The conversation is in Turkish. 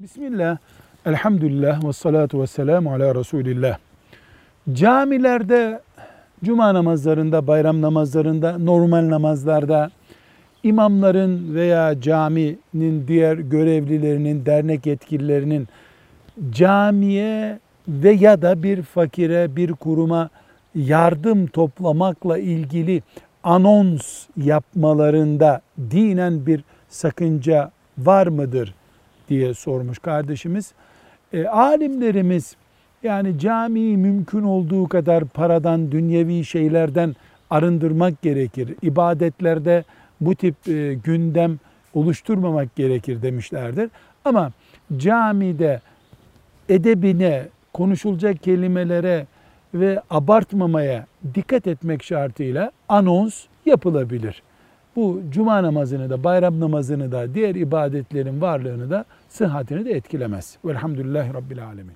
Bismillah, elhamdülillah ve salatu ve selamu ala Resulillah. Camilerde, cuma namazlarında, bayram namazlarında, normal namazlarda imamların veya caminin diğer görevlilerinin, dernek yetkililerinin camiye ve ya da bir fakire, bir kuruma yardım toplamakla ilgili anons yapmalarında dinen bir sakınca var mıdır diye sormuş kardeşimiz. E, alimlerimiz yani camiyi mümkün olduğu kadar paradan, dünyevi şeylerden arındırmak gerekir. İbadetlerde bu tip e, gündem oluşturmamak gerekir demişlerdir. Ama camide edebine, konuşulacak kelimelere ve abartmamaya dikkat etmek şartıyla anons yapılabilir. Bu cuma namazını da, bayram namazını da, diğer ibadetlerin varlığını da, sıhhatini de etkilemez. Velhamdülillahi Rabbil Alemin.